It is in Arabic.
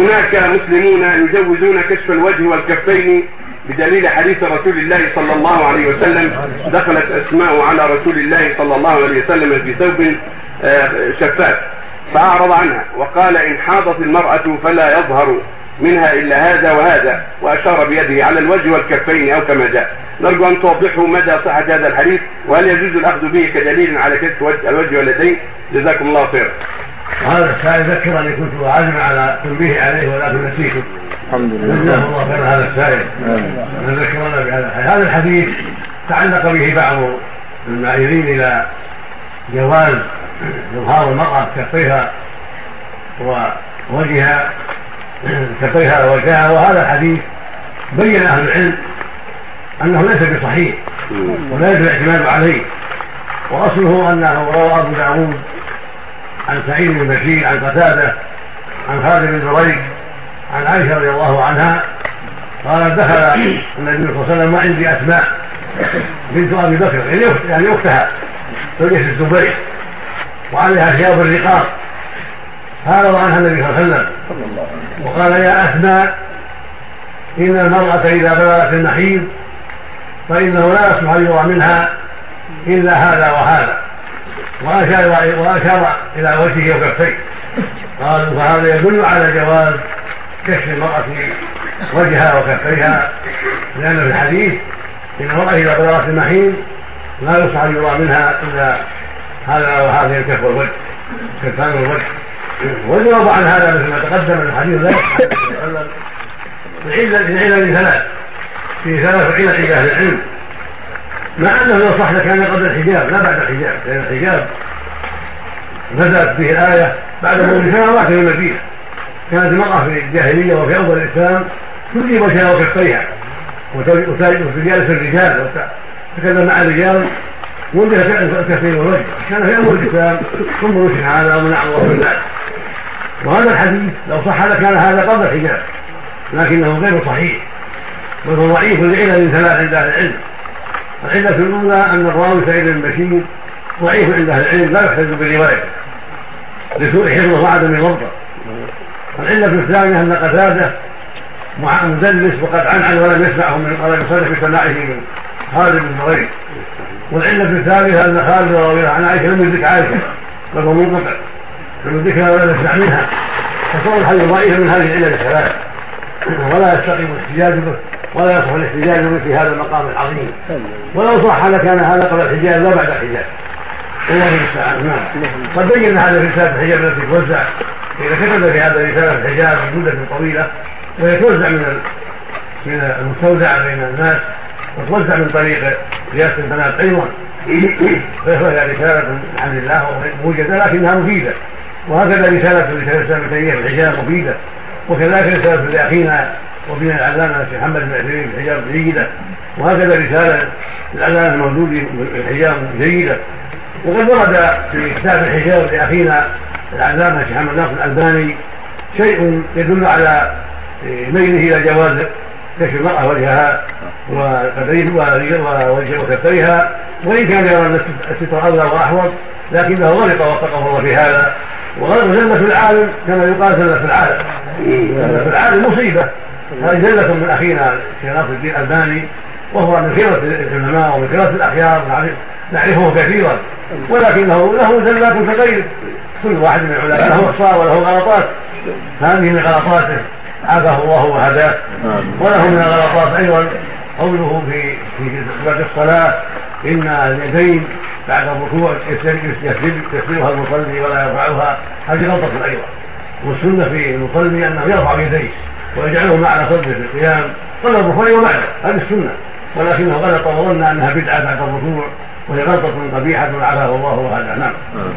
هناك مسلمون يجوزون كشف الوجه والكفين بدليل حديث رسول الله صلى الله عليه وسلم. دخلت أسماء على رسول الله صلى الله عليه وسلم في ثوب آه، شفاف. فأعرض عنها وقال إن حاضت المرأة فلا يظهر منها إلا هذا وهذا وأشار بيده على الوجه والكفين أو كما جاء. نرجو أن توضحوا مدى صحة هذا الحديث وهل يجوز الأخذ به كدليل على كشف الوجه واليدين؟ جزاكم الله خيرا. هذا السائل ذكر اني كنت عازم على تنبيه عليه ولكن نسيته. الحمد جزاه لله الله خير هذا السائل. ذكرنا بهذا الحديث. هذا الحديث تعلق به بعض المائلين إلى جواز إظهار المرأة كفيها ووجهها كفيها ووجهها وهذا الحديث بين أهل العلم أنه ليس بصحيح ولا يجوز الاعتماد عليه. وأصله أنه روى أبو داود عن سعيد بن بشير عن قتادة عن خالد بن زريق عن عائشة رضي الله عنها قال دخل النبي صلى الله عليه وسلم وعندي أسماء بنت أبي بكر يعني أخت- يعني زوجة الزبير؟ وعليها ثياب الرقاق فعرض عنها النبي صلى الله عليه وسلم. وقال يا أسماء إن المرأة إذا بلغت المحيض فإنه لا يصلح أن يرى منها إلا هذا وهذا. وأشار وأشار إلى وجهه وكفيه. قالوا فهذا يدل على جواز كشف المرأة وجهها وكفيها لأن في الحديث إن المرأة إذا بلغت المحيض لا يصلح أن يرى منها إلا هذا وهذه الكف والوجه كفان والوجه. والجواب عن هذا مثل ما تقدم من الحديث لا يصح العلة العلل ثلاث في ثلاث علل عند أهل العلم. مع أنه لو صح لكان قبل الحجاب لا بعد الحجاب لأن الحجاب نزلت به الآية بعد مرور سنوات من المدينة. كانت المرأة في الجاهلية وفي أول الإسلام تجي وجهها وكفيها وتجالس الرجال وتتكلم مع الرجال. وجه الكفين والوجه كان في أول الإسلام ثم نشر هذا ومنع الله من ذلك وهذا الحديث لو صح لكان هذا قبل الحجاب لكنه غير صحيح بل هو ضعيف لعلل ثلاث عند أهل العلم. العلة الأولى أن الراوي سعيد بن بشير ضعيف عند أهل العلم لا يحتج بروايته لسوء حفظه وعدم ضبطه العلة الثانية أن قتادة مدلس وقد عنعن ولم يسمعه من ولم يصرح بسماعه من خالد بن زريق والعلة الثالثة أن خالد رضي الله عن عائشة لم يدرك عائشة بل هو منقطع. لم يدركها ولم يسمع منها. فصار الحديث ضعيفا من هذه العلل الثلاث ولا يستقيم الاحتجاج به. ولا يصح الاحتجاج في هذا المقام العظيم. ولو صح لكان هذا قبل الحجاب لا بعد الحجاب الله المستعان نعم. قد بينا هذا في رساله الحجاب التي توزع إذا كتب في هذا رساله الحجاب مدة طويلة وهي توزع من من المستودع بين الناس وتوزع من طريق رئاسه البنات أيضا. فهي رسالة الحمد لله موجده لكنها مفيدة. وهكذا رسالة رسالة الإسلام تيمية الحجاب مفيدة. وكذلك رسالة لاخينا وفيها العلامه الشيخ محمد بن عثيمين في الحجاب جيدة. وهكذا رسالة العلامه الموجود في الحجاب جيدة. وقد ورد في كتاب الحجاب لأخينا العلامه الشيخ محمد ناصر الألباني شيء يدل على ميله إلى جواز كشف المرأة وجهها وكفيها وإن كان يرى ان الستر اولى وأحوط لكنه غلط وفقه الله في هذا. وزلة العالم كما يقال زلة العالم. زلة العالم مصيبة. هذه زلة من أخينا الشيخ ناصر الدين الألباني وهو من خيرة العلماء ومن خيرة الأخيار نعرفه كثيرا. ولكنه له زلات كغيره كل واحد من العلماء له أخطاء وله غلطات. هذه من غلطاته. عافاه الله وهداه. وله من الغلطات أيضا. قوله في في صفة الصلاة إن اليدين بعد الركوع يسجدها المصلي ولا يرفعها. هذه غلطة أيضا. والسنة في المصلي أنه يرفع يديه ويجعلهما على صدره في القيام. قبل الركوع وبعده هذه السنة. ولكنه غلط وظن أنها بدعة بعد الركوع وهي غلطة قبيحة عافاه الله وهذا. نعم.